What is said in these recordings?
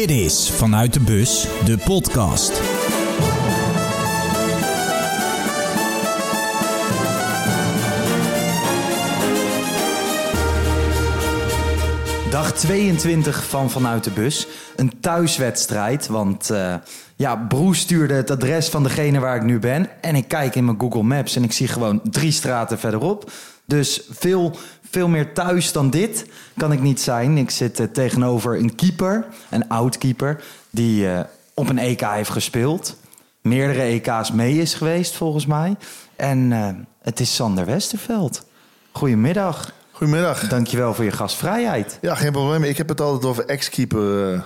Dit is Vanuit de Bus, de podcast. Dag 22 van Vanuit de Bus. Een thuiswedstrijd, want uh, ja, Broes stuurde het adres van degene waar ik nu ben. En ik kijk in mijn Google Maps en ik zie gewoon drie straten verderop. Dus veel, veel meer thuis dan dit kan ik niet zijn. Ik zit uh, tegenover een keeper, een oud keeper, die uh, op een EK heeft gespeeld. Meerdere EK's mee is geweest, volgens mij. En uh, het is Sander Westerveld. Goedemiddag. Goedemiddag. Dankjewel voor je gastvrijheid. Ja, geen probleem. Ik heb het altijd over ex-keeper.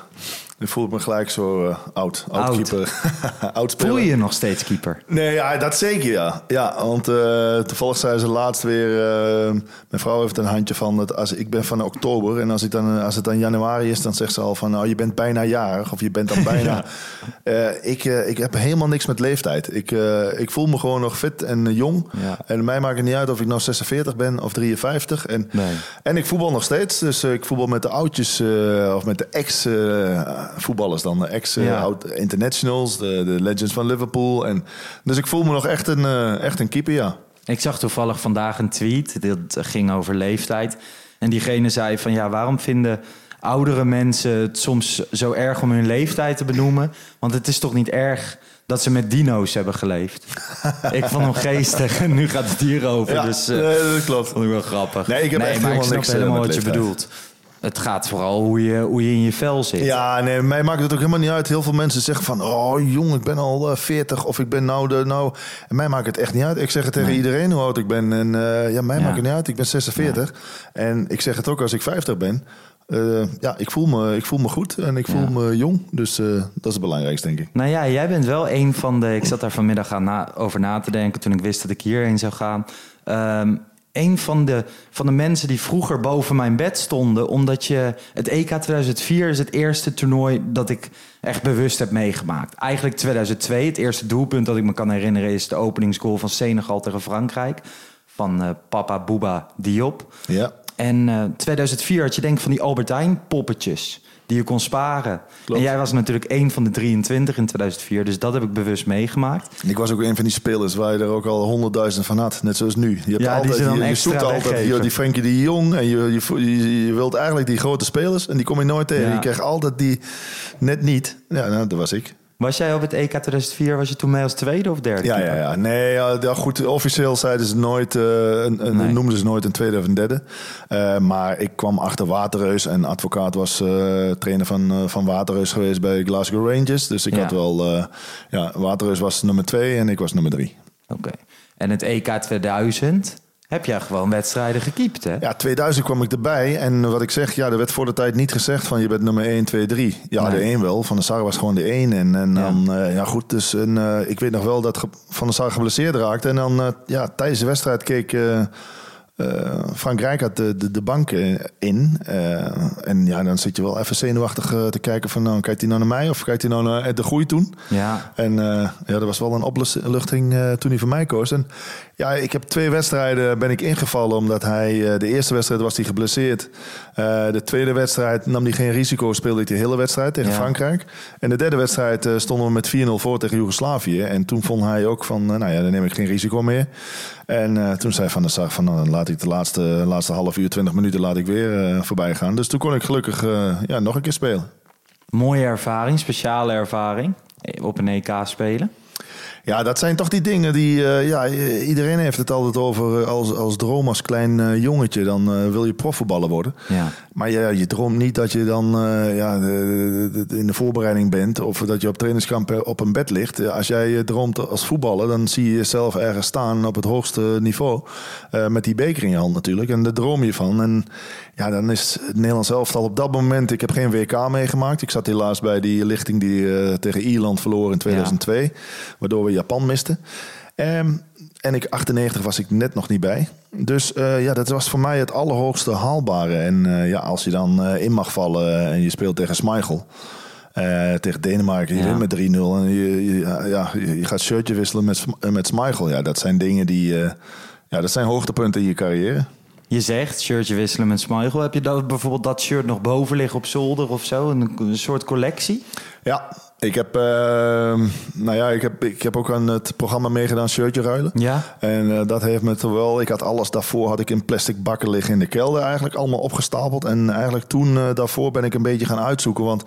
Nu voel ik me gelijk zo uh, oud. Oud, oud. keeper. oud. Voel je je nog steeds keeper? Nee, ja, dat zeker ja. Ja, want uh, toevallig zei ze laatst weer... Uh, mijn vrouw heeft een handje van... Het, als, ik ben van oktober en als, ik dan, als het dan januari is... dan zegt ze al van... Nou, je bent bijna jarig of je bent dan bijna... ja. ik, ik heb helemaal niks met leeftijd. Ik, ik voel me gewoon nog fit en jong. Ja. En mij maakt het niet uit of ik nou 46 ben of 53. En, nee. en ik voetbal nog steeds. Dus ik voetbal met de oudjes of met de ex voetballers dan. De ex-internationals, de, de legends van Liverpool. En, dus ik voel me nog echt een, uh, echt een keeper, ja. Ik zag toevallig vandaag een tweet, dat ging over leeftijd. En diegene zei van ja, waarom vinden oudere mensen het soms zo erg om hun leeftijd te benoemen? Want het is toch niet erg dat ze met dino's hebben geleefd. ik vond hem geestig en nu gaat het hierover. Ja, dus, uh, nee, dat klopt. Vond ik wel grappig. Nee, ik heb nee, echt maar helemaal ik niks helemaal met wat je bedoelt. Het gaat vooral hoe je, hoe je in je vel zit. Ja, nee, mij maakt het ook helemaal niet uit. Heel veel mensen zeggen van, oh jong, ik ben al uh, 40 of ik ben nou de, nou... En mij maakt het echt niet uit. Ik zeg het tegen nee. iedereen hoe oud ik ben. En uh, ja, mij ja. maakt het niet uit. Ik ben 46. Ja. En ik zeg het ook als ik 50 ben. Uh, ja, ik voel, me, ik voel me goed en ik voel ja. me jong. Dus uh, dat is het belangrijkste, denk ik. Nou ja, jij bent wel een van de... Ik zat daar vanmiddag aan na, over na te denken toen ik wist dat ik hierheen zou gaan. Um, een van de, van de mensen die vroeger boven mijn bed stonden. Omdat je. Het EK 2004 is het eerste toernooi dat ik echt bewust heb meegemaakt. Eigenlijk 2002. Het eerste doelpunt dat ik me kan herinneren is de openingsgoal van Senegal tegen Frankrijk. Van uh, Papa Bouba Diop. Ja. En uh, 2004 had je denk van die Albert Heijn poppetjes die je kon sparen. Klopt. En jij was natuurlijk één van de 23 in 2004, dus dat heb ik bewust meegemaakt. Ik was ook een van die spelers waar je er ook al honderdduizend van had, net zoals nu. Je, hebt ja, altijd, die je, je zoekt altijd je, die Frenkie de Jong en je, je, je, wilt eigenlijk die grote spelers en die kom je nooit tegen. Ja. Je krijgt altijd die net niet. Ja, nou, dat was ik. Was jij op het EK 2004, was je toen mee als tweede of derde? Ja, ja, ja. Nee, ja, goed, officieel zeiden ze nooit, uh, een, een, nee. noemden ze nooit een tweede of een derde. Uh, maar ik kwam achter Waterreus en advocaat was uh, trainer van, van Waterreus geweest bij Glasgow Rangers. Dus ik ja. had wel, ja, Waterreus was nummer twee en ik was nummer drie. Oké. Okay. En het EK 2000, heb jij gewoon wedstrijden gekiept, hè? Ja, 2000 kwam ik erbij. En wat ik zeg, ja, er werd voor de tijd niet gezegd van je bent nummer 1, 2, 3. Ja, nee. de 1 wel. Van der Sar was gewoon de 1. En, en dan, ja. Uh, ja goed, dus en, uh, ik weet nog wel dat Van der Sar geblesseerd raakte. En dan, uh, ja, tijdens de wedstrijd keek... Uh, Frank Rijk had de, de, de bank in. en ja, dan zit je wel even zenuwachtig te kijken van... nou, kijkt hij nou naar mij of kijkt hij nou naar de groei toen? Ja. En ja, dat was wel een opluchting toen hij voor mij koos. En ja, ik heb twee wedstrijden ben ik ingevallen omdat hij... de eerste wedstrijd was hij geblesseerd. Uh, de tweede wedstrijd nam hij geen risico, speelde ik de hele wedstrijd tegen ja. Frankrijk. En de derde wedstrijd uh, stonden we met 4-0 voor tegen Joegoslavië. En toen vond hij ook van, uh, nou ja, dan neem ik geen risico meer. En toen zei Van der Sar van, nou, dan laat ik de laatste, laatste half uur, 20 minuten laat ik weer voorbij gaan. Dus toen kon ik gelukkig ja, nog een keer spelen. Mooie ervaring, speciale ervaring op een EK spelen. Ja, dat zijn toch die dingen die... Uh, ja, iedereen heeft het altijd over uh, als, als droom als klein uh, jongetje. Dan wil je profvoetballer worden. Ja. Maar ja, je droomt niet dat je dan ja, de, de, de, in de voorbereiding bent... of dat je op trainingskamp op een bed ligt. Als jij droomt als voetballer, dan zie je jezelf ergens staan op het hoogste niveau. met die beker in je hand natuurlijk. En daar droom je van. En ja, dan is het Nederlands elftal op dat moment... Ik heb geen WK meegemaakt. Ik zat helaas bij die lichting die tegen Ierland verloor in 2002. Ja. Waardoor we Japan miste. Um, en ik 98 was ik net nog niet bij. Dus uh, ja, dat was voor mij het allerhoogste haalbare. En uh, ja, als je dan uh, in mag vallen en je speelt tegen Schmeichel... tegen Denemarken, je ja. wint met 3-0 en je, je, ja, je gaat shirtje wisselen met, met Schmeichel. Ja, dat zijn dingen die... ja, dat zijn hoogtepunten in je carrière. Je zegt, shirtje wisselen met Smigel. Heb je dat, bijvoorbeeld dat shirt nog boven liggen op zolder of zo? Een, een soort collectie? Ja, ik heb, uh, nou ja, ik heb, ik heb ook aan het programma meegedaan, shirtje ruilen. Ja. En uh, dat heeft me toch wel, ik had alles daarvoor, had ik in plastic bakken liggen in de kelder eigenlijk, allemaal opgestapeld. En eigenlijk toen uh, daarvoor ben ik een beetje gaan uitzoeken, want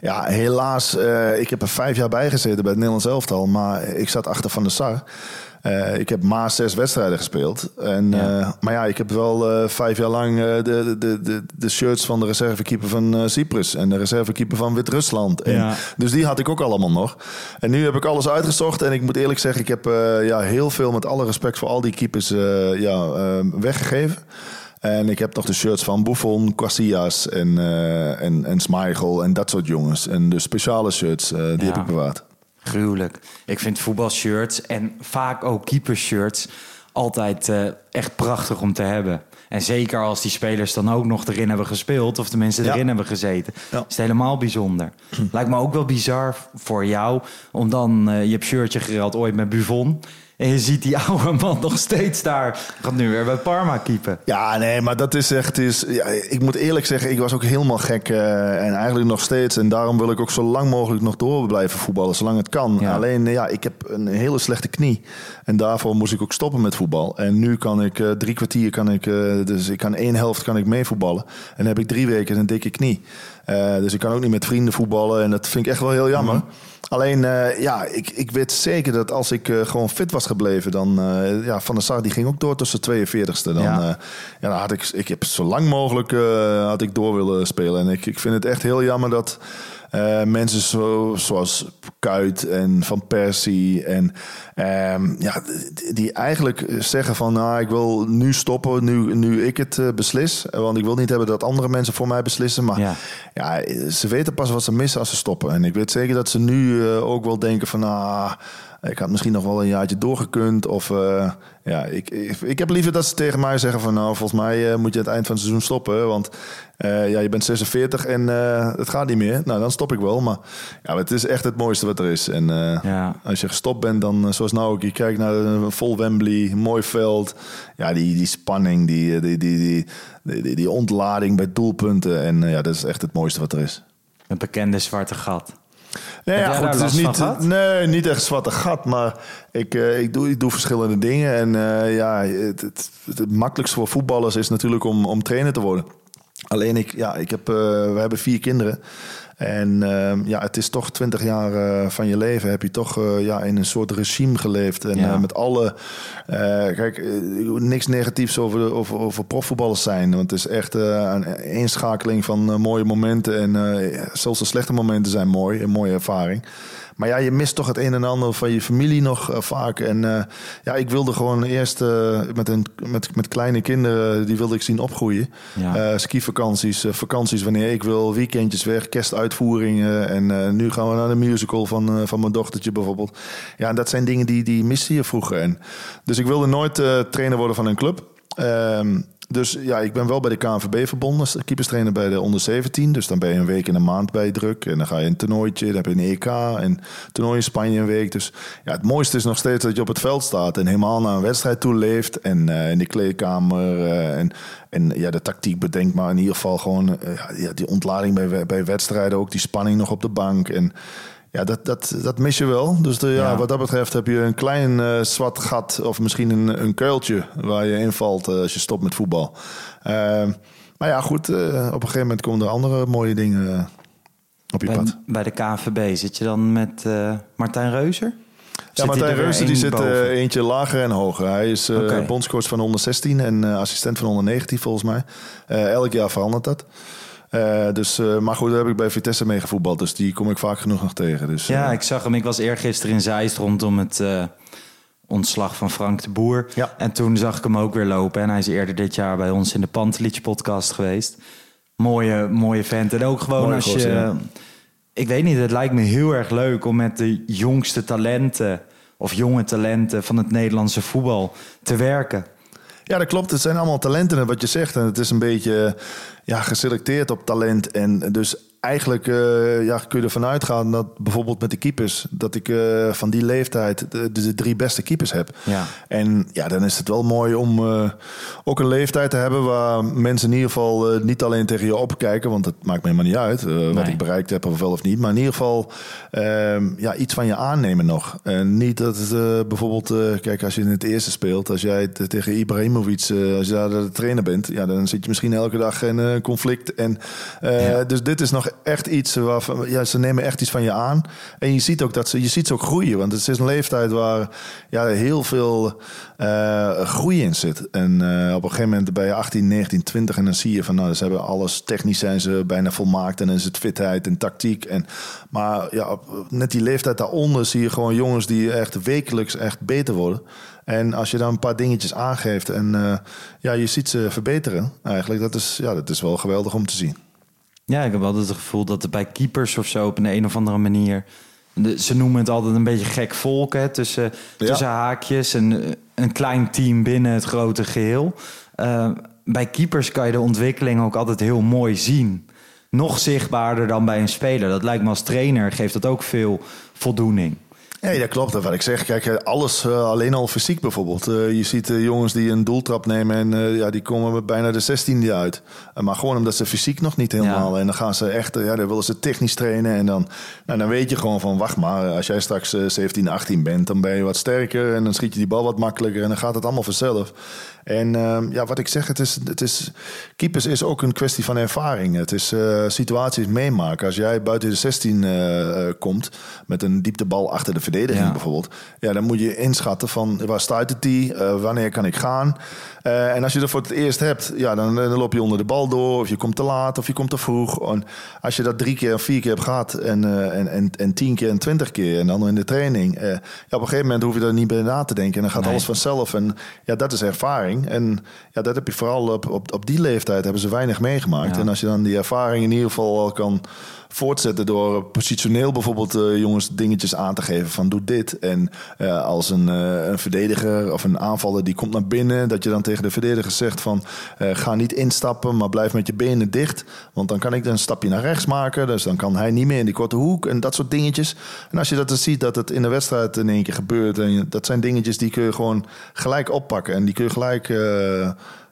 ja, helaas, ik heb er vijf jaar bij gezeten bij het Nederlands elftal, maar ik zat achter Van de Sar. Uh, ik heb maar zes wedstrijden gespeeld. En, ja. Uh, maar ja, ik heb wel uh, vijf jaar lang de, de, de, de shirts van de reservekeeper van Cyprus en de reservekeeper van Wit-Rusland. Ja. Dus die had ik ook allemaal nog. En nu heb ik alles uitgezocht. En ik moet eerlijk zeggen, ik heb ja, heel veel met alle respect voor al die keepers ja, weggegeven. En ik heb nog de shirts van Buffon, Casillas en, en, en Smeichel en dat soort jongens. En de speciale shirts, die ja. heb ik bewaard. Gruwelijk. Ik vind voetbalshirts en vaak ook keepershirts altijd uh, echt prachtig om te hebben. En zeker als die spelers dan ook nog erin hebben gespeeld, of tenminste erin ja. hebben gezeten, ja. is het helemaal bijzonder. Lijkt me ook wel bizar voor jou, om dan, uh, je hebt shirtje gereld ooit met Buffon. En je ziet die oude man nog steeds daar. Gaat nu weer bij Parma keepen. Ja, nee, maar dat is echt. Is, ja, ik moet eerlijk zeggen, ik was ook helemaal gek. Uh, en eigenlijk nog steeds. En daarom wil ik ook zo lang mogelijk nog door blijven voetballen, zolang het kan. Ja. Alleen, ja, ik heb een hele slechte knie. En daarvoor moest ik ook stoppen met voetbal. En nu kan ik uh, drie kwartier, kan ik, uh, dus ik kan één helft kan ik meevoetballen. En dan heb ik drie weken een dikke knie. dus ik kan ook niet met vrienden voetballen. En dat vind ik echt wel heel jammer. Mm -hmm. Alleen, uh, ja, ik, ik weet zeker dat als ik uh, gewoon fit was gebleven, dan uh, ja, Van der Sar die ging ook door tussen 42ste. Dan, ja. ja, dan had ik, ik heb zo lang mogelijk had ik door willen spelen. En ik, ik vind het echt heel jammer dat uh, mensen zo, zoals Kuit en Van Persie. En um, ja, die, eigenlijk zeggen van nou, ik wil nu stoppen, nu, nu ik het uh, beslis. Want ik wil niet hebben dat andere mensen voor mij beslissen. Maar ja. ja. ze weten pas wat ze missen als ze stoppen. En ik weet zeker dat ze nu uh, ook wel denken van nou ik had misschien nog wel een jaartje doorgekund. Of uh, ja, ik, ik, ik, heb liever dat ze tegen mij zeggen van nou, volgens mij uh, moet je het eind van het seizoen stoppen. Want uh, ja, je bent 46 en het gaat niet meer. Nou, dan stop ik wel. Maar ja, het is echt het mooiste wat er is. En ja. als je gestopt bent, dan zoals nou ook, je kijkt naar een vol Wembley, mooi veld. Ja, die, die spanning, die, die, die, die, die, die ontlading bij doelpunten. En ja, dat is echt het mooiste wat er is. Een bekende zwarte gat. Nee, ja, goed, het is niet, nee, niet echt zwarte gat, maar ik, uh, ik, doe, ik doe verschillende dingen. En uh, ja, het, het, het, makkelijkste voor voetballers is natuurlijk om, om trainer te worden. Alleen ik, ja, ik heb, uh, we hebben vier kinderen. En uh, ja, het is toch twintig jaar uh, van je leven heb je toch uh, ja, in een soort regime geleefd. En ja. met alle, kijk, niks negatiefs over, over, over profvoetballers zijn. Want het is echt een eenschakeling van mooie momenten. En zelfs de slechte momenten zijn mooi, een mooie ervaring. Maar ja, je mist toch het een en ander van je familie nog uh, vaak. En uh, ja, ik wilde gewoon eerst uh, met, een, met, met kleine kinderen, die wilde ik zien opgroeien. Ja. skivakanties, vakanties wanneer ik wil, weekendjes weg, kerstuitvoeringen. En nu gaan we naar de musical van, van mijn dochtertje bijvoorbeeld. Ja, en dat zijn dingen die, die miste je vroeger. En, dus ik wilde nooit trainer worden van een club. Um, dus ja, ik ben wel bij de KNVB verbonden, keeperstrainer bij de onder 17. Dus dan ben je een week en een maand bij druk. En dan ga je een toernooitje, dan heb je een EK en toernooi in Spanje een week. Dus ja, het mooiste is nog steeds dat je op het veld staat en helemaal naar een wedstrijd toe leeft. En uh, in de kleedkamer uh, en, en ja, de tactiek bedenkt, maar in ieder geval gewoon uh, ja, die ontlading bij, bij wedstrijden, ook die spanning nog op de bank. En ja, dat, dat, dat mis je wel. Dus de, ja, ja. wat dat betreft heb je een klein uh, zwart gat of misschien een, een kuiltje waar je invalt uh, als je stopt met voetbal. Uh, maar ja, goed, op een gegeven moment komen er andere mooie dingen op je bij, pad. Bij de KNVB zit je dan met Martijn Reuzer? Ja, Martijn Reuser die zit uh, eentje lager en hoger. Hij is uh, okay. bondscoach van onder 16 en uh, assistent van onder 19 volgens mij. elk jaar verandert dat. Uh, dus, uh, maar goed, daar heb ik bij Vitesse mee gevoetbald. Dus die kom ik vaak genoeg nog tegen. Dus, ja, uh, ik zag hem. Ik was eergisteren in Zeist rondom het ontslag van Frank de Boer. Ja. En toen zag ik hem ook weer lopen. En hij is eerder dit jaar bij ons in de Pantelich podcast geweest. Mooie, mooie vent. En ook gewoon als goos, je... Ja. Ik weet niet, het lijkt me heel erg leuk om met de jongste talenten... of jonge talenten van het Nederlandse voetbal te werken. Ja, dat klopt. Het zijn allemaal talenten, wat je zegt. En het is een beetje ja, geselecteerd op talent. En dus eigenlijk uh, ja, kun je ervan uitgaan dat bijvoorbeeld met de keepers, dat ik uh, van die leeftijd de, de, drie beste keepers heb. Ja. En ja, dan is het wel mooi om uh, ook een leeftijd te hebben waar mensen in ieder geval niet alleen tegen je opkijken, want het maakt me helemaal niet uit nee. wat ik bereikt heb of wel of niet, maar in ieder geval ehm, ja, iets van je aannemen nog. En niet dat het bijvoorbeeld, kijk, als je in het eerste speelt, als jij tegen Ibrahimovic, als je daar de trainer bent, ja, dan zit je misschien elke dag in een conflict. En ja. dus dit is nog echt iets waarvan ja, ze nemen echt iets van je aan. En je ziet ook dat ze, je ziet ze ook groeien. Want het is een leeftijd waar ja, heel veel uh, groei in zit. En uh, op een gegeven moment ben je 18, 19, 20 en dan zie je van nou, ze hebben alles technisch zijn ze bijna volmaakt en dan is het fitheid en tactiek. En, maar ja, net die leeftijd daaronder zie je gewoon jongens die echt wekelijks echt beter worden. En als je dan een paar dingetjes aangeeft en uh, ja, je ziet ze verbeteren, eigenlijk, dat is, ja, dat is wel geweldig om te zien. Ja, ik heb altijd het gevoel dat er bij keepers of zo op een, een of andere manier. ze noemen het altijd een beetje gek volk, hè, tussen, tussen haakjes. Een, een klein team binnen het grote geheel. Uh, bij keepers kan je de ontwikkeling ook altijd heel mooi zien. Nog zichtbaarder dan bij een speler. Dat lijkt me als trainer, geeft dat ook veel voldoening. Nee, dat klopt. Wat ik zeg, kijk, alles uh, alleen al fysiek bijvoorbeeld. Uh, je ziet uh, jongens die een doeltrap nemen en ja, die komen bijna de 16e uit. maar gewoon omdat ze fysiek nog niet helemaal. Ja. En dan gaan ze echt, ja, dan willen ze technisch trainen. En dan, nou, dan weet je gewoon van, wacht maar, als jij straks 17, 18 bent, dan ben je wat sterker. En dan schiet je die bal wat makkelijker en dan gaat het allemaal vanzelf. En uh, ja, wat ik zeg, het is, het is, keepers is ook een kwestie van ervaring. Het is uh, situaties meemaken. Als jij buiten de 16 uh, komt met een dieptebal achter de verdediging ja. bijvoorbeeld, ja, dan moet je inschatten van waar stuit het die, wanneer kan ik gaan. En als je er voor het eerst hebt, ja, dan, dan, loop je onder de bal door. Of je komt te laat of je komt te vroeg. En als je dat drie keer of vier keer hebt gehad. En, en, en, en tien keer en twintig keer. En dan in de training. Ja, op een gegeven moment hoef je er niet bij na te denken. En dan gaat nee. alles vanzelf. En ja, dat is ervaring. En ja, dat heb je vooral op, op, op die leeftijd hebben ze weinig meegemaakt. Ja. En als je dan die ervaring in ieder geval kan voortzetten door positioneel bijvoorbeeld uh, jongens dingetjes aan te geven van doe dit. En uh, als een, uh, een, verdediger of een aanvaller die komt naar binnen, dat je dan tegen de verdediger zegt van ga niet instappen, maar blijf met je benen dicht. Want dan kan ik een stapje naar rechts maken. Dus dan kan hij niet meer in die korte hoek en dat soort dingetjes. En als je dat dan ziet dat het in de wedstrijd in één keer gebeurt. En dat zijn dingetjes die kun je gewoon gelijk oppakken. En die kun je gelijk,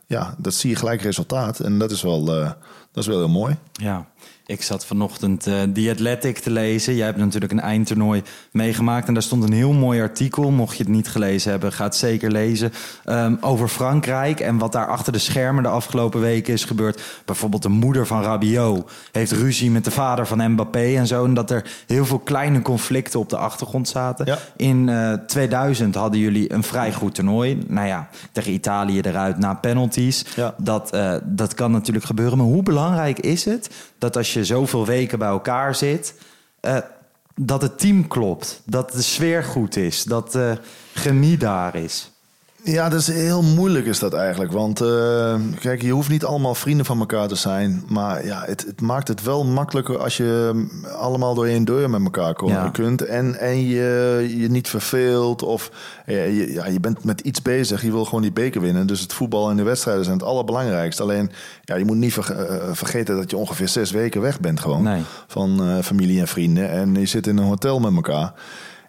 ja, dat zie je gelijk resultaat. En dat is wel, dat is wel heel mooi. Ja. Ik zat vanochtend uh, The Athletic te lezen. Jij hebt natuurlijk een eindtoernooi meegemaakt. En daar stond een heel mooi artikel. Mocht je het niet gelezen hebben, ga het zeker lezen. Um, over Frankrijk en wat daar achter de schermen de afgelopen weken is gebeurd. Bijvoorbeeld de moeder van Rabiot heeft ruzie met de vader van Mbappé en zo. En dat er heel veel kleine conflicten op de achtergrond zaten. Ja. In uh, 2000 hadden jullie een vrij goed toernooi. Nou ja, tegen Italië eruit na penalties. Ja. Dat, uh, dat kan natuurlijk gebeuren. Maar hoe belangrijk is het dat als je zoveel weken bij elkaar zit, uh, dat het team klopt, dat de sfeer goed is, dat de chemie daar is. Ja, dat is heel moeilijk is dat eigenlijk. Want uh, kijk, je hoeft niet allemaal vrienden van elkaar te zijn. Maar ja, het, het maakt het wel makkelijker als je allemaal door één deur met elkaar komen ja. kunt. En, en je je niet verveelt of ja, je, ja, je bent met iets bezig. Je wil gewoon die beker winnen. Dus het voetbal en de wedstrijden zijn het allerbelangrijkste. Alleen, ja, je moet niet ver, uh, vergeten dat je ongeveer zes weken weg bent gewoon. Nee. Van uh, familie en vrienden. En je zit in een hotel met elkaar.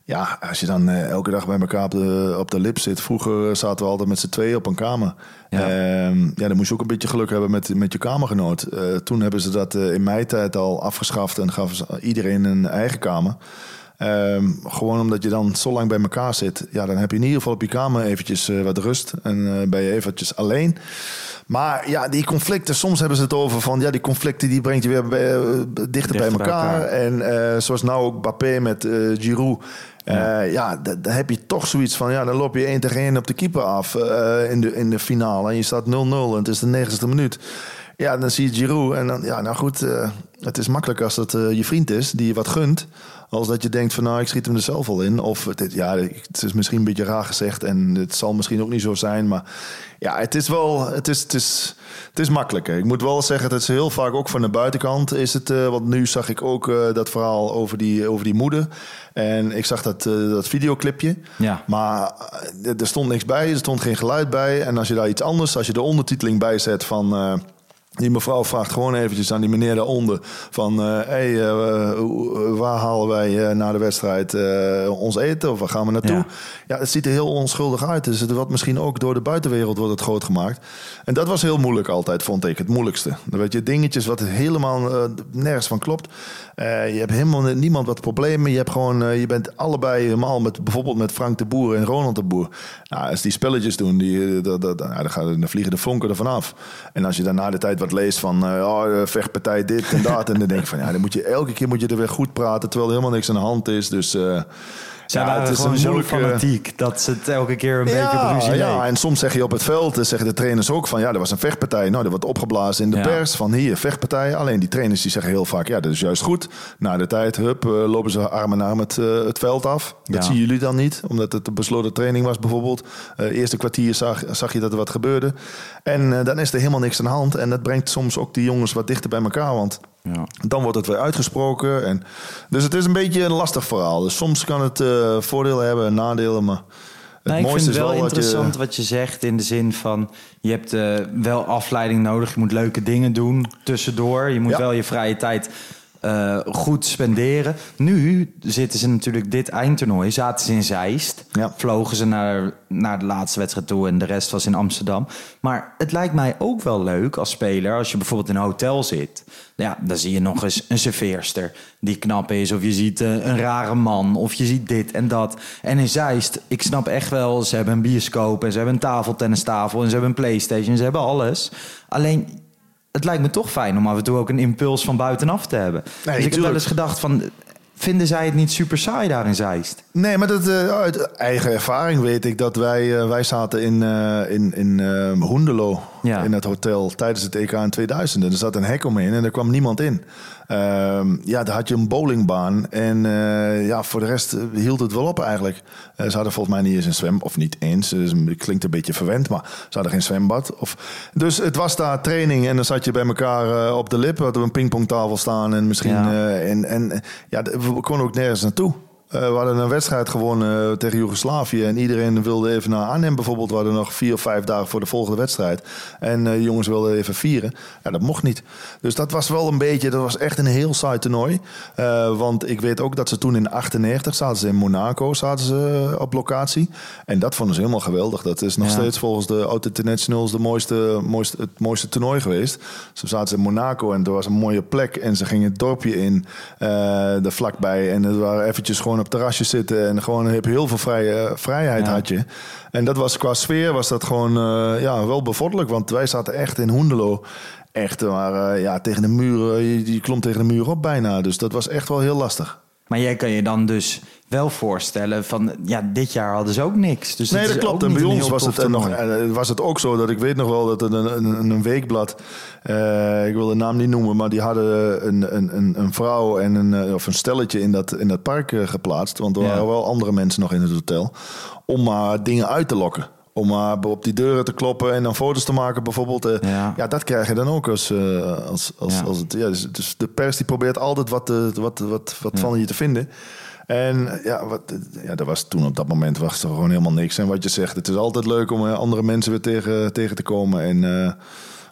Ja, als je dan uh, elke dag bij elkaar op de, op de lip zit. Vroeger zaten we altijd met z'n tweeën op een kamer. Ja. Uh, ja, dan moest je ook een beetje geluk hebben met, met je kamergenoot. Uh, toen hebben ze dat in mijn tijd al afgeschaft en gaven ze iedereen een eigen kamer. Um, gewoon omdat je dan zo lang bij elkaar zit. Ja, dan heb je in ieder geval op je kamer eventjes wat rust. En ben je eventjes alleen. Maar ja, die conflicten, soms hebben ze het over van... ja, die conflicten die brengt je weer bij, dichter, dichter, bij elkaar. Bij elkaar. En zoals nou ook Bappé met Giroud... Ja, ja dan heb je toch zoiets van, ja, dan loop je één tegen één op de keeper af in, de, in de finale. En je staat 0-0 en het is de negentigste minuut. Ja, dan zie je Giroud en dan, ja, nou goed, het is makkelijk als dat je vriend is die je wat gunt. Als dat je denkt van, nou, ik schiet hem er zelf al in. Of, het, ja, het is misschien een beetje raar gezegd en het zal misschien ook niet zo zijn. Maar ja, het is wel, het is, het is, het is makkelijker. Ik moet wel zeggen, dat is heel vaak ook van de buitenkant is het. Uh, want nu zag ik ook uh, dat verhaal over die, over die moeder. En ik zag dat, uh, dat videoclipje. Ja. Maar er stond niks bij, er stond geen geluid bij. En als je daar iets anders, als je de ondertiteling bij zet van Die mevrouw vraagt gewoon eventjes aan die meneer daaronder van... hé, hey, uh, waar halen wij uh, na de wedstrijd ons eten of waar gaan we naartoe? Ja. ja. het ziet er heel onschuldig uit. Dus het wordt misschien ook door de buitenwereld wordt het groot gemaakt. En dat was heel moeilijk altijd, vond ik. Het moeilijkste. Dan weet je, dingetjes wat helemaal nergens van klopt. je hebt helemaal niemand wat problemen. Je, hebt gewoon, je bent allebei helemaal met bijvoorbeeld met Frank de Boer en Ronald de Boer. Nou, als die spelletjes doen, die, dat, dat, nou, dan, gaan, dan vliegen de vonken ervan af. En als je dan na de tijd wat leest van uh, vechtpartij dit en dat. en dan denk ik van ja, dan moet je elke keer moet je er weer goed praten terwijl er helemaal niks aan de hand is. Dus uh, zij ja, waren het is gewoon zo fanatiek dat ze het elke keer een ja, beetje ruzie Ja, en soms zeg je op het veld, zeggen de trainers ook van... ja, er was een vechtpartij. Nou, dat wordt opgeblazen in de pers van hier, vechtpartij. Alleen die trainers die zeggen heel vaak, ja, dat is juist goed. Na de tijd, hup, uh, lopen ze arm in arm het, uh, het veld af. Dat zien jullie dan niet, omdat het een besloten training was bijvoorbeeld. Uh, eerste kwartier zag, zag je dat er wat gebeurde. En dan is er helemaal niks aan de hand. En dat brengt soms ook die jongens wat dichter bij elkaar, want... Ja. Dan wordt het weer uitgesproken. En, dus het is een beetje een lastig verhaal. Dus soms kan het uh, voordelen hebben en nadelen. Maar het nee, mooiste ik vind het wel, wel interessant je... wat je zegt. In de zin van, je hebt uh, wel afleiding nodig. Je moet leuke dingen doen tussendoor. Je moet ja. wel je vrije tijd uh, goed spenderen. Nu zitten ze natuurlijk dit eindtoernooi. Zaten ze in Zeist. Ja. Vlogen ze naar, naar de laatste wedstrijd toe. En de rest was in Amsterdam. Maar het lijkt mij ook wel leuk als speler. Als je bijvoorbeeld in een hotel zit. Ja, dan zie je nog eens een serveerster die knap is. Of je ziet uh, een rare man. Of je ziet dit en dat. En in Zeist, ik snap echt wel. Ze hebben een bioscoop. En ze hebben een tafeltennistafel. En ze hebben een Playstation. Ze hebben alles. Alleen het lijkt me toch fijn om af en toe ook een impuls van buitenaf te hebben. Nee, dus ik heb wel eens gedacht van... Vinden zij het niet super saai daar in Zeist? Nee, maar dat, uh, uit eigen ervaring weet ik dat wij, uh, wij zaten in, uh, in, in Hoendelo ja. in het hotel tijdens het EK in 2000. En er zat een hek omheen en er kwam niemand in. Uh, ja, daar had je een bowlingbaan. En uh, ja, voor de rest hield het wel op eigenlijk. Uh, ze hadden volgens mij niet eens een zwem, of niet eens. Dus het klinkt een beetje verwend, maar ze hadden geen zwembad. Of, dus het was daar training en dan zat je bij elkaar uh, op de lip. Hadden we een pingpongtafel staan en misschien... Ja. en, en ja, we konden ook nergens naartoe. Uh, we hadden een wedstrijd gewonnen uh, tegen Joegoslavië. En iedereen wilde even naar Arnhem bijvoorbeeld. We hadden nog vier of vijf dagen voor de volgende wedstrijd. En uh, jongens wilden even vieren. Ja, dat mocht niet. Dus dat was wel een beetje, dat was echt een heel saai toernooi. want ik weet ook dat ze toen in 98 zaten ze in Monaco zaten ze op locatie. En dat vonden ze helemaal geweldig. Dat is nog ja. steeds volgens de Auto Internationals de mooiste, mooiste, het mooiste toernooi geweest. Ze zaten ze in Monaco en er was een mooie plek. En ze gingen het dorpje in, er vlakbij. En het waren eventjes gewoon op terrasjes zitten en gewoon heb heel veel vrije, vrijheid ja. had je. En dat was qua sfeer was dat gewoon uh, ja, wel bevorderlijk, want wij zaten echt in Hoendelo. Echt, maar uh, ja, tegen de muren, je, je klom tegen de muur op bijna. Dus dat was echt wel heel lastig. Maar jij kan je dan dus wel voorstellen van ja, dit jaar hadden ze ook niks. Dus nee, dat klopt. En bij ons was het, nog, was het ook zo dat ik weet nog wel dat een, een, een weekblad, uh, ik wil de naam niet noemen, maar die hadden een, een, een vrouw en een, of een stelletje in dat, in dat park geplaatst. Want er waren wel andere mensen nog in het hotel. Om maar dingen uit te lokken. Om maar op die deuren te kloppen en dan foto's te maken bijvoorbeeld. Uh, ja. ja. dat krijg je dan ook als, uh, als, als, ja. als het... Ja, dus, dus, de pers die probeert altijd wat, wat, wat, wat van je te vinden. En ja, wat, ja, dat was toen op dat moment was er gewoon helemaal niks. En wat je zegt, het is altijd leuk om andere mensen weer tegen, tegen te komen. En,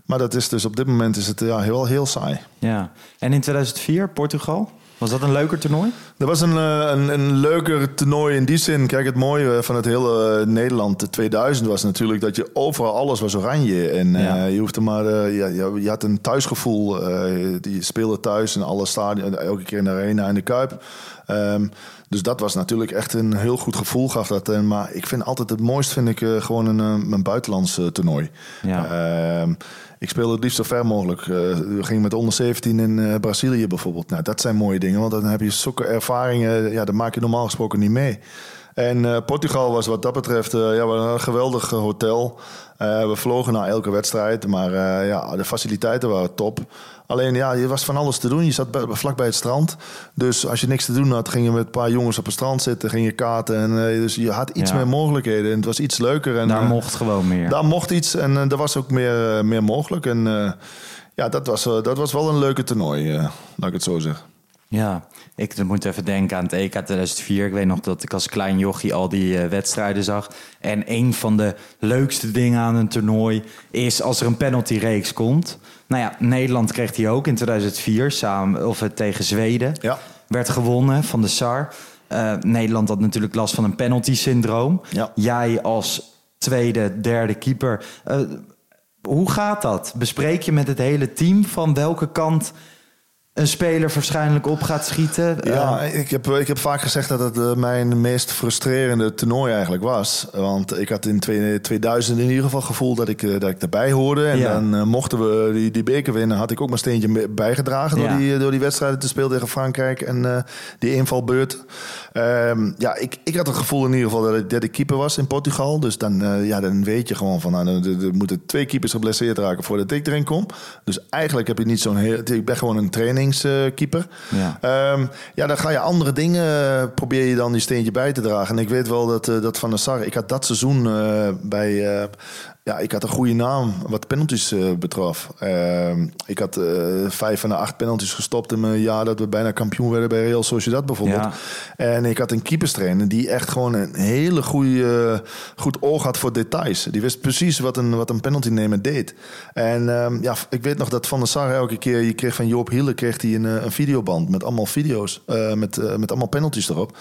maar dat is dus op dit moment is het ja, heel, heel saai. Ja, en in 2004 Portugal? Was dat een leuker toernooi? Dat was een, een, een leuker toernooi in die zin. Kijk, het mooie van het hele Nederland de 2000 was natuurlijk dat je overal alles was oranje. En ja. uh, je hoefde maar, uh, ja, je had een thuisgevoel. Uh, die speelde thuis in alle stadion, elke keer in de arena en de Kuip. Um, dus dat was natuurlijk echt een heel goed gevoel, gaf dat. En, maar ik vind altijd het mooist, vind ik gewoon een, een buitenlands toernooi. Ja. Uh, ik speelde het liefst zo ver mogelijk. Uh, we gingen met onder 17 in uh, Brazilië bijvoorbeeld. Nou, dat zijn mooie dingen, want dan heb je zulke ervaringen. Ja, dat maak je normaal gesproken niet mee. En uh, Portugal was wat dat betreft ja, een geweldig hotel. we vlogen naar elke wedstrijd, maar ja, de faciliteiten waren top. Alleen ja, je was van alles te doen. Je zat vlak bij het strand. Dus als je niks te doen had, ging je met een paar jongens op het strand zitten. Ging je kaarten. En, uh, dus je had iets ja. meer mogelijkheden. En het was iets leuker. En, daar uh, mocht gewoon meer. Daar mocht iets. En uh, er was ook meer, meer mogelijk. En ja, dat was, dat was wel een leuke toernooi, laat ik het zo zeggen. Ja, ik moet even denken aan het EK 2004. Ik weet nog dat ik als klein jochie al die uh, wedstrijden zag. En een van de leukste dingen aan een toernooi is als er een penaltyreeks komt. Nou ja, Nederland kreeg die ook in 2004 samen of het tegen Zweden. Ja. Werd gewonnen van de SAR. Uh, Nederland had natuurlijk last van een penalty-syndroom. Ja. Jij als tweede, derde keeper. Uh, hoe gaat dat? Bespreek je met het hele team van welke kant een speler waarschijnlijk op gaat schieten. Ja, ik heb, ik heb vaak gezegd dat het uh, mijn meest frustrerende toernooi eigenlijk was. Want ik had in 2000 in ieder geval gevoel dat ik, uh, dat ik erbij hoorde. En Ja. dan mochten we die, die beker winnen, had ik ook mijn steentje bijgedragen Ja. door, die, door die wedstrijden te spelen tegen Frankrijk en eh, die invalbeurt. Ehm, ja, ik, ik had het gevoel in ieder geval dat ik derde keeper was in Portugal. Dus dan, eh, ja, dan weet je gewoon van, nou, er, er moeten twee keepers geblesseerd raken voordat ik erin kom. Dus eigenlijk heb je niet zo'n heel... Ik ben gewoon een trainingskeeper. Ja. Ehm, ja, dan ga je andere dingen, eh, probeer je dan die steentje bij te dragen. En ik weet wel dat, eh, dat Van der Sar, ik had dat seizoen bij, ja, ik had een goede naam wat penalties eh, betrof. Ehm, ik had eh, vijf van de acht penalties gestopt in mijn jaar dat we bijna kampioen werden bij Real Sociedad bijvoorbeeld. Ja. En ik had een keeperstrainer die echt gewoon een hele goede, goed oog had voor details. Die wist precies wat een, wat een penalty nemer deed. En ehm, ja, ik weet nog dat Van der Sar elke keer, je kreeg van Joop Hiele kreeg hij een, eh, een videoband met allemaal video's, met, met allemaal penalties erop.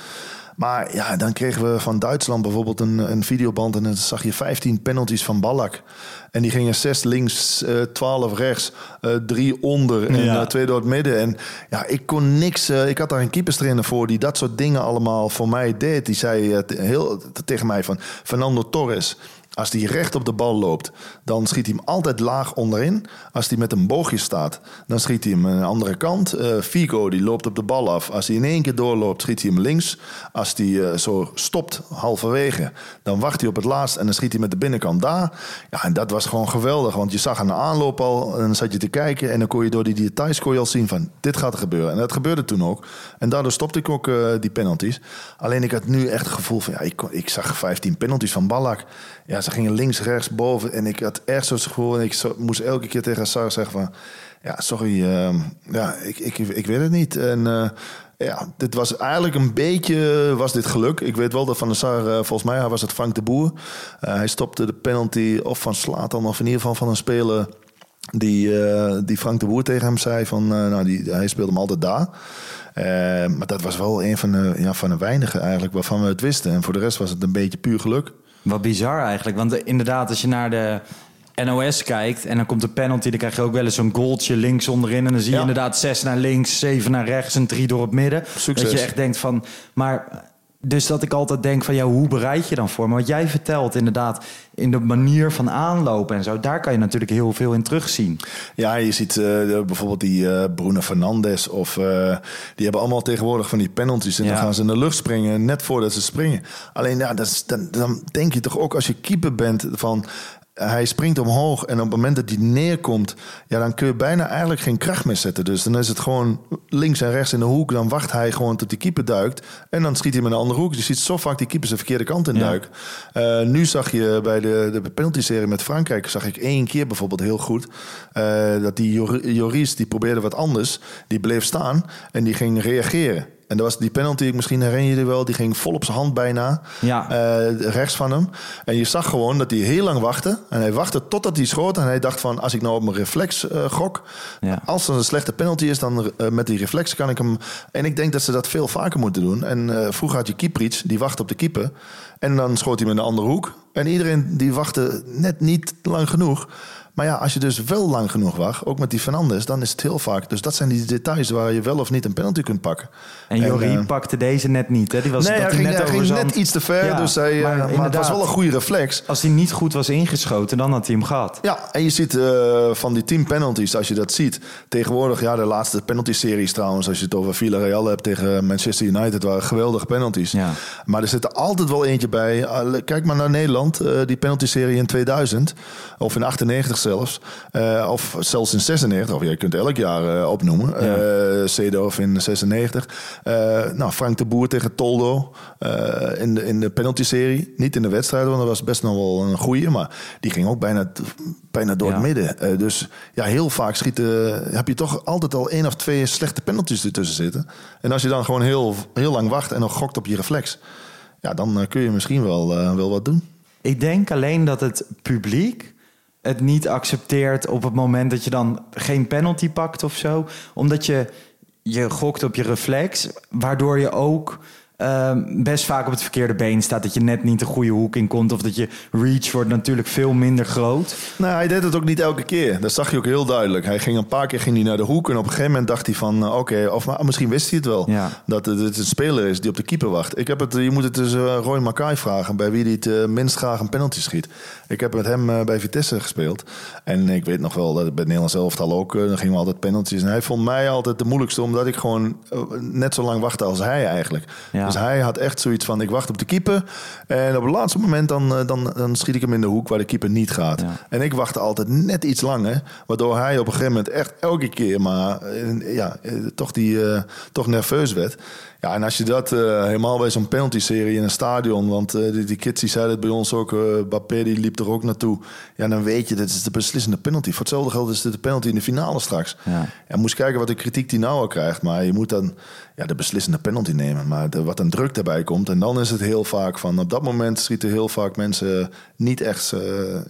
Maar ja, dan kregen we van Duitsland bijvoorbeeld een, een videoband en dan zag je 15 penalties van Ballack. En die gingen 6 links, eh 12 rechts, eh 3 onder en Ja. eh, twee door het midden. En ja, ik kon niks. eh, ik had daar een keeperstrainer voor die dat soort dingen allemaal voor mij deed. Die zei eh, heel, te- tegen mij van Fernando Torres. Als die recht op de bal loopt, dan schiet hij hem altijd laag onderin. Als hij met een boogje staat, dan schiet hij hem aan de andere kant. Eh, Figo die loopt op de bal af. Als hij in één keer doorloopt, schiet hij hem links. Als hij eh, zo stopt halverwege, dan wacht hij op het laatst en dan schiet hij met de binnenkant daar. Ja, en dat was gewoon geweldig, want je zag aan de aanloop al en dan zat je te kijken en dan kon je door die details kon je al zien van dit gaat er gebeuren. En dat gebeurde toen ook. En daardoor stopte ik ook eh, die penalties. Alleen ik had nu echt het gevoel van ja, ik, ik zag 15 penalties van Ballack. Ja, ze gingen links, rechts, boven. En ik had echt zo'n gevoel. En ik moest elke keer tegen Sar zeggen van... Ja, sorry. ehm, ja, ik, ik, ik weet het niet. En eh, ja, dit was eigenlijk een beetje... Was dit geluk. Ik weet wel dat Van der Sar... eh, volgens mij was het Frank de Boer. Eh, hij stopte de penalty of van Slatan... of in ieder geval van een speler... Die, die Frank de Boer tegen hem zei van... nou, die, hij speelde hem altijd daar. Maar dat was wel een van de, ja, van de weinigen eigenlijk waarvan we het wisten. En voor de rest was het een beetje puur geluk. Wat bizar eigenlijk. Want inderdaad, als je naar de NOS kijkt en dan komt een penalty, dan krijg je ook wel eens zo'n goaltje links onderin. En dan zie je Ja. inderdaad zes naar links, zeven naar rechts en drie door het midden. Succes. Dat je echt denkt van, maar dus dat ik altijd denk van, ja, hoe bereid je dan voor? Maar wat jij vertelt inderdaad, in de manier van aanlopen en zo, daar kan je natuurlijk heel veel in terugzien. Ja, je ziet eh, bijvoorbeeld die eh Bruno Fernandes of eh, die hebben allemaal tegenwoordig van die penalties en Ja. dan gaan ze in de lucht springen net voordat ze springen. Alleen ja, dat is, dan, dan denk je toch ook als je keeper bent van hij springt omhoog en op het moment dat hij neerkomt, ja, dan kun je bijna eigenlijk geen kracht meer zetten. Dus dan is het gewoon links en rechts in de hoek. Dan wacht hij gewoon tot die keeper duikt. En dan schiet hij met een andere hoek. Je ziet zo vaak die keepers de verkeerde kant in Ja. duiken. Eh, nu zag je bij de, de penalty-serie met Frankrijk... zag ik één keer bijvoorbeeld heel goed... eh, dat die Jor- Joris, die probeerde wat anders. Die bleef staan en die ging reageren. En dat was die penalty, misschien herinner je je wel... die ging vol op zijn hand bijna, Ja. eh, rechts van hem. En je zag gewoon dat hij heel lang wachtte. En hij wachtte totdat hij schoot. En hij dacht van, als ik nou op mijn reflex eh, gok... Ja. als er een slechte penalty is, dan eh, met die reflex kan ik hem... En ik denk dat ze dat veel vaker moeten doen. En vroeger had je Kieprits, die wachtte op de keeper. En dan schoot hij met een andere hoek. En iedereen die wachtte net niet lang genoeg. Maar ja, als je dus wel lang genoeg wacht, ook met die Fernandes, dan is het heel vaak. Dus dat zijn die details waar je wel of niet een penalty kunt pakken. En Jorie eh, pakte deze net niet. Hè? Die was, nee, dat hij ging, net hij ging net iets te ver. Ja, dus hij, eh, maar maar, het was wel een goede reflex. Als hij niet goed was ingeschoten, dan had hij hem gehad. Ja, en je ziet eh, van die team penalties, als je dat ziet. Tegenwoordig, ja, de laatste penalty-series trouwens, als je het over Villarreal hebt tegen Manchester United, waren geweldige penalties. Ja. Maar er zit er altijd wel eentje bij. Kijk maar naar Nederland, die penalty-serie in 2000, of in 98 zelfs. Eh, of zelfs in 96, of je kunt elk jaar uh, opnoemen. Ja. Uh, Seedorf in 96. nou, Frank de Boer tegen Toldo in, de, in de penalty-serie. Niet in de wedstrijd, want dat was best nog wel een goeie. Maar die ging ook bijna, bijna door het midden. dus ja, heel vaak schieten, heb je toch altijd al één of twee slechte penalties ertussen zitten. En als je dan gewoon heel, heel lang wacht en nog gokt op je reflex... Ja, dan kun je misschien wel, wel wat doen. Ik denk alleen dat het publiek het niet accepteert op het moment dat je dan geen penalty pakt of zo. Omdat je, je gokt op je reflex, waardoor je ook Ehm, best vaak op het verkeerde been staat. Dat je net niet de goede hoek in komt. Of dat je reach wordt natuurlijk veel minder groot. Nou, hij deed het ook niet elke keer. Dat zag je ook heel duidelijk. Hij ging een paar keer ging hij naar de hoek. En op een gegeven moment dacht hij van... Uh, oké, of misschien wist hij het wel. Dat het, het, een speler is die op de keeper wacht. Ik heb het, je moet het dus uh, Roy Mackay vragen... bij wie hij het uh, minst graag een penalty schiet. Ik heb met hem bij Vitesse gespeeld. En ik weet nog wel dat bij Nederlands elftal ook... dan gingen we altijd penalties. En hij vond mij altijd de moeilijkste... omdat ik gewoon net zo lang wachtte als hij eigenlijk. Ja. Dus hij had echt zoiets van: ik wacht op de keeper. En op het laatste moment dan, eh, dan, dan schiet ik hem in de hoek waar de keeper niet gaat. En ik wachtte altijd net iets langer. Waardoor hij op een gegeven moment echt elke keer maar eh, ja, eh, toch, die, toch nerveus werd. Ja, en als je dat uh, helemaal bij zo'n penalty-serie in een stadion... want uh, die, die kids die zeiden het bij ons ook, uh, Bappé die liep er ook naartoe... ja, dan weet je, dit is de beslissende penalty. Voor hetzelfde geld is dit de penalty in de finale straks. Ja. ja moest kijken wat de kritiek die nou al krijgt. Maar je moet dan ja, de beslissende penalty nemen. Maar de, wat een druk daarbij komt... en dan is het heel vaak van... op dat moment schieten heel vaak mensen niet echt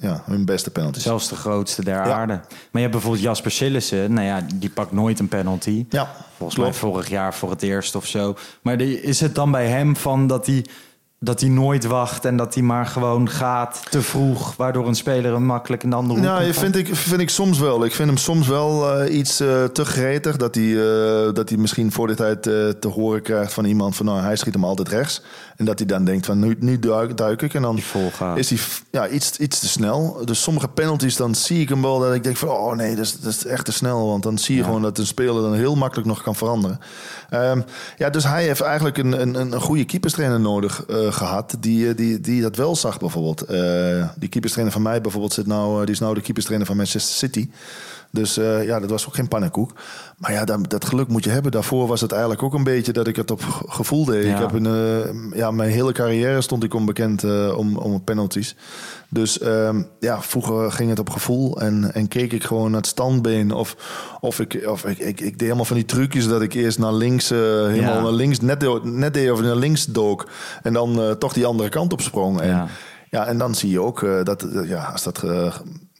ja, hun beste penalty. Zelfs de grootste der aarde. Maar je hebt bijvoorbeeld Jasper Sillissen. Nou ja, die pakt nooit een penalty. Ja. Volgens mij vorig jaar voor het eerst of zo. Maar is het dan bij hem van dat hij dat hij nooit wacht en dat hij maar gewoon gaat te vroeg, waardoor een speler hem makkelijk een andere hoek Ja, vind ik, vind ik soms wel. Ik vind hem soms wel uh, iets uh, te gretig. Dat hij, uh, dat hij misschien voor de tijd te horen krijgt van iemand van nou, hij schiet hem altijd rechts. En dat hij dan denkt van nu, nu duik, duik ik. En dan is hij ja, iets, iets te snel. Dus sommige penalties, dan zie ik hem wel dat ik denk van oh nee, dat is, dat is echt te snel. Want dan zie je gewoon dat een speler dan heel makkelijk nog kan veranderen. Um, ja, dus hij heeft eigenlijk een, een, een goede keeperstrainer nodig gehad die, die, die dat wel zag bijvoorbeeld. Uh, die keeperstrainer van mij bijvoorbeeld zit nou, die is nou de keeperstrainer van Manchester City. Dus uh, ja, dat was ook geen pannenkoek. Maar ja, dat, dat, geluk moet je hebben. Daarvoor was het eigenlijk ook een beetje dat ik het op gevoel deed. Ik heb een, uh, ja, mijn hele carrière stond ik onbekend uh, om, om penalties. Dus uh, ja, vroeger ging het op gevoel en, en keek ik gewoon naar het standbeen. Of, of, ik, of ik, ik, ik deed helemaal van die trucjes dat ik eerst naar links, helemaal naar links, net, net deed of naar links dook. En dan toch die andere kant op sprong. En, ja. ja en dan zie je ook dat ja, als dat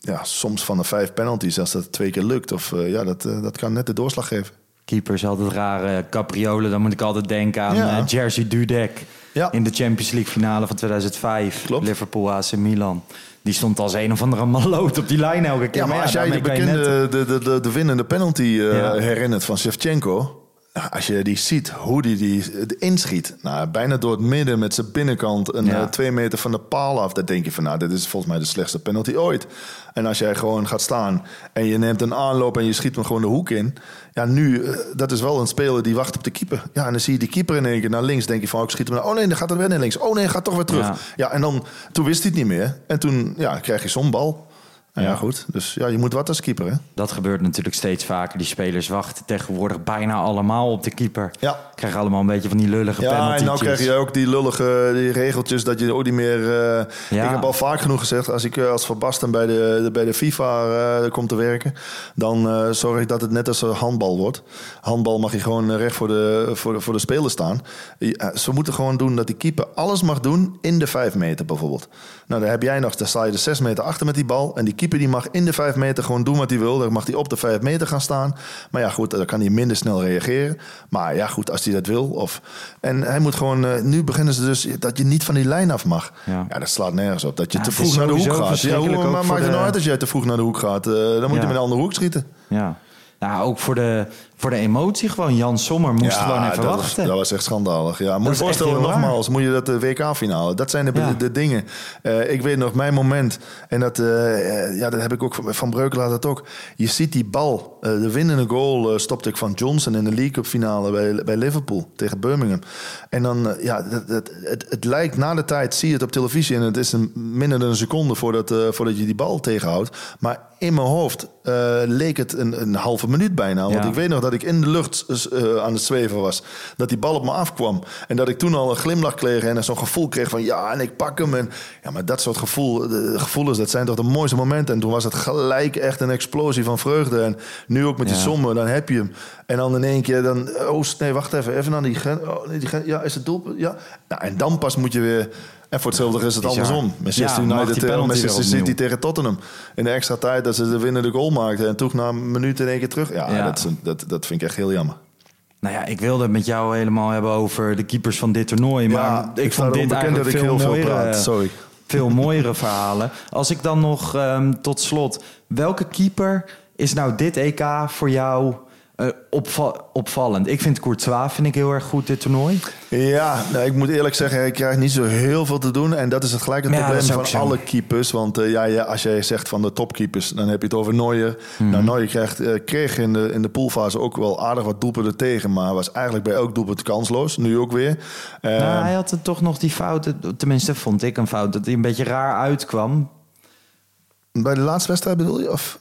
ja, soms van de vijf penalties, als dat twee keer lukt, of, uh, ja, dat, uh, dat kan net de doorslag geven. Keepers altijd rare capriolen. Dan moet ik altijd denken aan ja. Jersey Dudek ja. in de Champions League finale van 2005. Klopt. Liverpool AC Milan. Die stond als een of andere maloot op die lijn elke keer. Ja, maar, als jij de bekende, de, de, de, de winnende penalty herinnert van Shevchenko als je die ziet, hoe die die inschiet. Nou, bijna door het midden met zijn binnenkant. Een ja. Eh, twee meter van de paal af. Dan denk je van, nou, dit is volgens mij de slechtste penalty ooit. En als jij gewoon gaat staan en je neemt een aanloop en je schiet hem gewoon de hoek in. Ja, nu, eh, dat is wel een speler die wacht op de keeper. Ja, en dan zie je die keeper in één keer naar links. Denk je van, oh, ik schiet hem naar... Oh nee, dan gaat het weer naar links. Oh nee, gaat toch weer terug. Ja. ja, en dan, toen wist hij het niet meer. En toen ja, krijg je zo'n bal. Nou ja, goed. Dus ja, je moet wat als keeper, hè? Dat gebeurt natuurlijk steeds vaker. Die spelers wachten tegenwoordig bijna allemaal op de keeper. Ja. Krijgen allemaal een beetje van die lullige Ja, en nou krijg je ook die lullige die regeltjes dat je ook niet meer... Uh, ja. Ik heb al vaak genoeg gezegd, als ik uh, als Van Basten bij de, bij de FIFA uh, kom te werken... dan zorg ik dat het net als handbal wordt. Handbal mag je gewoon recht voor de, voor de, voor de speler staan. ze moeten gewoon doen dat die keeper alles mag doen in de vijf meter bijvoorbeeld. Nou, dan heb jij nog, dan sta je de zes meter achter met die bal... en die keeper die mag in de 5 meter gewoon doen wat hij wil. Dan mag hij op de 5 meter gaan staan. Maar ja, goed, dan kan hij minder snel reageren. Maar ja, goed, als hij dat wil. Of... En hij moet gewoon... Uh, nu beginnen ze dus dat je niet van die lijn af mag. Ja, ja dat slaat nergens op. Dat je te vroeg naar de hoek gaat. Ja, hoe, maar maakt het nou uit als jij te vroeg naar de hoek gaat? Uh, dan moet je met een andere hoek schieten. Ja. nou, ook voor de, voor de emotie gewoon. Jan Sommer moest gewoon even dat wachten. Was, dat was echt schandalig. Ja, moet je voorstellen, nogmaals, moet je dat de WK-finale. Dat zijn de, Ja. de dingen. Eh, ik weet nog, mijn moment, en dat, eh, eh, ja, dat heb ik ook van- van Breukelaar dat ook. Je ziet die bal, eh, de winnende goal eh, stopte ik van Johnson in de League Cup finale bij, bij Liverpool tegen Birmingham. En dan, eh, ja, dat, dat, het, het lijkt na de tijd, zie je het op televisie en het is een, minder dan een seconde voordat, eh, voordat je die bal tegenhoudt. Maar in mijn hoofd eh, leek het een, een halve minuut bijna. Want Ja. ik weet nog dat ik in de lucht eh, aan het zweven was. Dat die bal op me afkwam. En dat ik toen al een glimlach kreeg en zo'n gevoel kreeg van ja, en ik pak hem. En, ja, maar dat soort gevoel, de gevoelens, dat zijn toch de mooiste momenten. En toen was het gelijk echt een explosie van vreugde. En nu ook met die Ja. sommen, dan heb je hem. En dan in één keer, dan, oh nee, wacht even, even naar die. Oh, nee, die grens ja, is het doelpunt? Ja. Nou, en dan pas moet je weer... En voor hetzelfde is het Bizar. andersom. Manchester Ja, United tegen penalty Manchester City tegen Tottenham. In de extra tijd dat ze de winnende goal maakten. En toen na een minuut in één keer terug. Ja, Ja. Dat, een- dat, dat vind ik echt heel jammer. Nou ja, ik wilde het met jou helemaal hebben over de keepers van dit toernooi. Maar Ja, ik, vond dit eigenlijk dat ik veel heel veel praat. Sorry. veel mooiere verhalen. Als ik dan nog ehm, tot slot... Welke keeper is nou dit EK voor jou eh, opva- opvallend? Ik vind Courtois vind ik heel erg goed dit toernooi. Ja, nou, ik moet eerlijk zeggen, ik krijg niet zo heel veel te doen. En dat is het gelijk het Ja, probleem van zo. alle keepers. Want eh, ja, ja, als jij zegt van de topkeepers, dan heb je het over Neuer. Mhm. Nou, Neuer krijgt, eh, kreeg in de, in de poolfase ook wel aardig wat doelpunten tegen. Maar was eigenlijk bij elk doelpunt kansloos. Nu ook weer. Nou, hij had toch nog die fout, tenminste vond ik een fout, dat hij een beetje raar uitkwam. bij de laatste wedstrijd bedoel je? Of,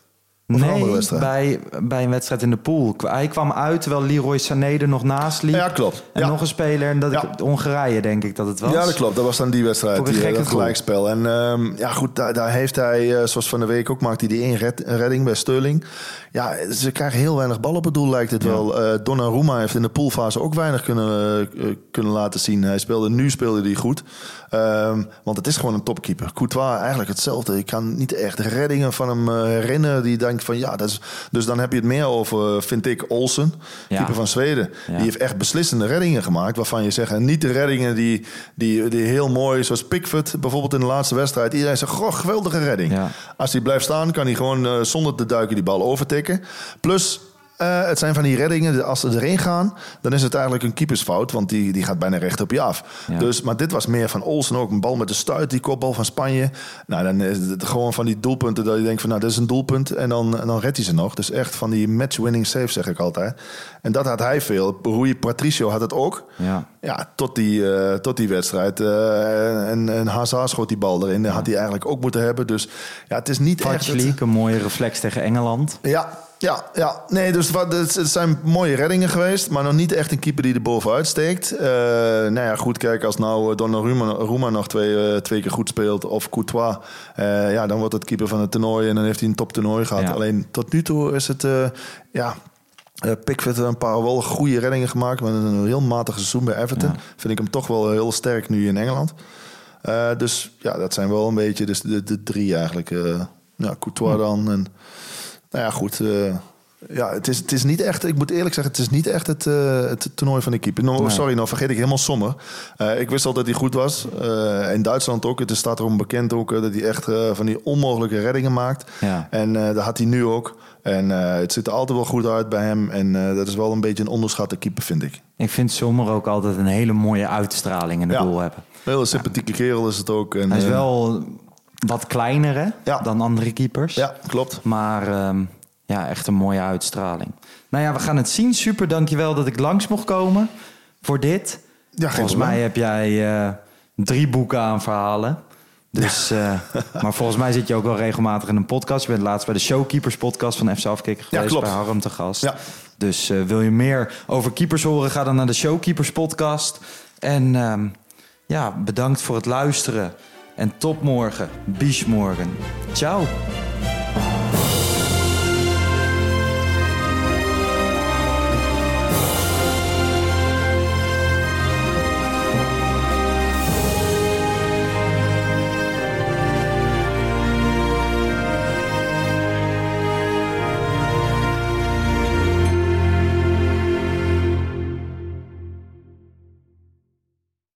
of Nee, bij, bij een wedstrijd in de pool. Hij kwam uit terwijl Leroy Sané er nog naast liep. Ja, klopt. En Ja. nog een speler, en dat Ja. ik, Hongarije denk ik dat het was. Ja, dat klopt. Dat was dan die wedstrijd, die, eh, dat goal. gelijkspel. En ehm, ja, goed, daar, daar heeft hij, eh, zoals van de week ook, maakt hij die één red- redding bij Sterling. Ja, ze krijgen heel weinig bal op het doel, lijkt het wel. Eh Donnarumma heeft in de poolfase ook weinig kunnen, eh, kunnen laten zien. Hij speelde, nu speelde hij goed. Ehm, want het is gewoon een topkeeper. Courtois eigenlijk hetzelfde. Ik kan niet echt reddingen van hem eh, herinneren. Die denkt van ja, dat is... Dus dan heb je het meer over, vind ik, Olsen. Ja. Keeper van Zweden. Ja. Die heeft echt beslissende reddingen gemaakt. Waarvan je zegt, en niet de reddingen die, die, die heel mooi, zoals Pickford bijvoorbeeld in de laatste wedstrijd. Iedereen zegt, goh, geweldige redding. Ja. Als hij blijft staan, kan hij gewoon eh, zonder te duiken die bal overtikken. Plus, eh, het zijn van die reddingen, als ze erin gaan, dan is het eigenlijk een keepersfout. Want die, die gaat bijna recht op je af. Ja. Dus, maar dit was meer van Olsen ook. Een bal met de stuit, die kopbal van Spanje. Nou, dan is het gewoon van die doelpunten dat je denkt van, nou, dit is een doelpunt. En dan, en dan redt hij ze nog. Dus echt van die match-winning saves, zeg ik altijd. En dat had hij veel. Rui Patricio had het ook. Ja. Ja, tot die, eh, tot die wedstrijd. Eh, en, en Hazard schoot die bal erin. Dat had hij eigenlijk ook moeten hebben. Dus ja, het is niet echt... het- een mooie reflex tegen Engeland. ja, ja, ja. Nee, dus wat, het, zijn mooie reddingen geweest. Maar nog niet echt een keeper die er bovenuit steekt. Eh nou ja, goed, kijk, als nou Donnarumma Ruma nog twee, eh, twee keer goed speelt... of Courtois, eh, ja, dan wordt het keeper van het toernooi... en dan heeft hij een toptoernooi gehad. Ja. Alleen tot nu toe is het... eh, ja, eh Pickford heeft een paar wel goede reddingen gemaakt... met een heel matig seizoen bij Everton. Ja. Vind ik hem toch wel heel sterk nu in Engeland. Eh, dus ja, dat zijn wel een beetje dus de, de drie eigenlijk. eh ja, Courtois dan. En, nou ja, goed. eh, ja, het is, het is niet echt, ik moet eerlijk zeggen, het is niet echt het, eh, het toernooi van de keeper. No, Nee. Sorry, nou vergeet ik helemaal Sommer. Eh, ik wist al dat hij goed was. In Duitsland ook. Het staat erom bekend ook dat hij echt van die onmogelijke reddingen maakt. Ja. En dat had hij nu ook. En het ziet er altijd wel goed uit bij hem. En dat is wel een beetje een onderschatte keeper, vind ik. Ik vind Sommer ook altijd een hele mooie uitstraling in de Ja. doel hebben. Een hele sympathieke kerel is het ook. En, Hij is wel wat kleiner hè, Ja. dan andere keepers. Ja, klopt. Maar ehm, ja, echt een mooie uitstraling. Nou ja, we gaan het zien. Super, dankjewel dat ik langs mocht komen voor dit. Ja, volgens mij heb jij eh, drie boeken aan verhalen. Dus, eh, maar volgens mij zit je ook wel regelmatig in een podcast. Je bent laatst bij de Showkeepers podcast van FC Afkikker geweest. klopt. Bij Harm te gast. Ja. Dus eh, wil je meer over keepers horen, ga dan naar de Showkeepers podcast. En ehm, ja, bedankt voor het luisteren. En tot morgen. Bis morgen. Ciao.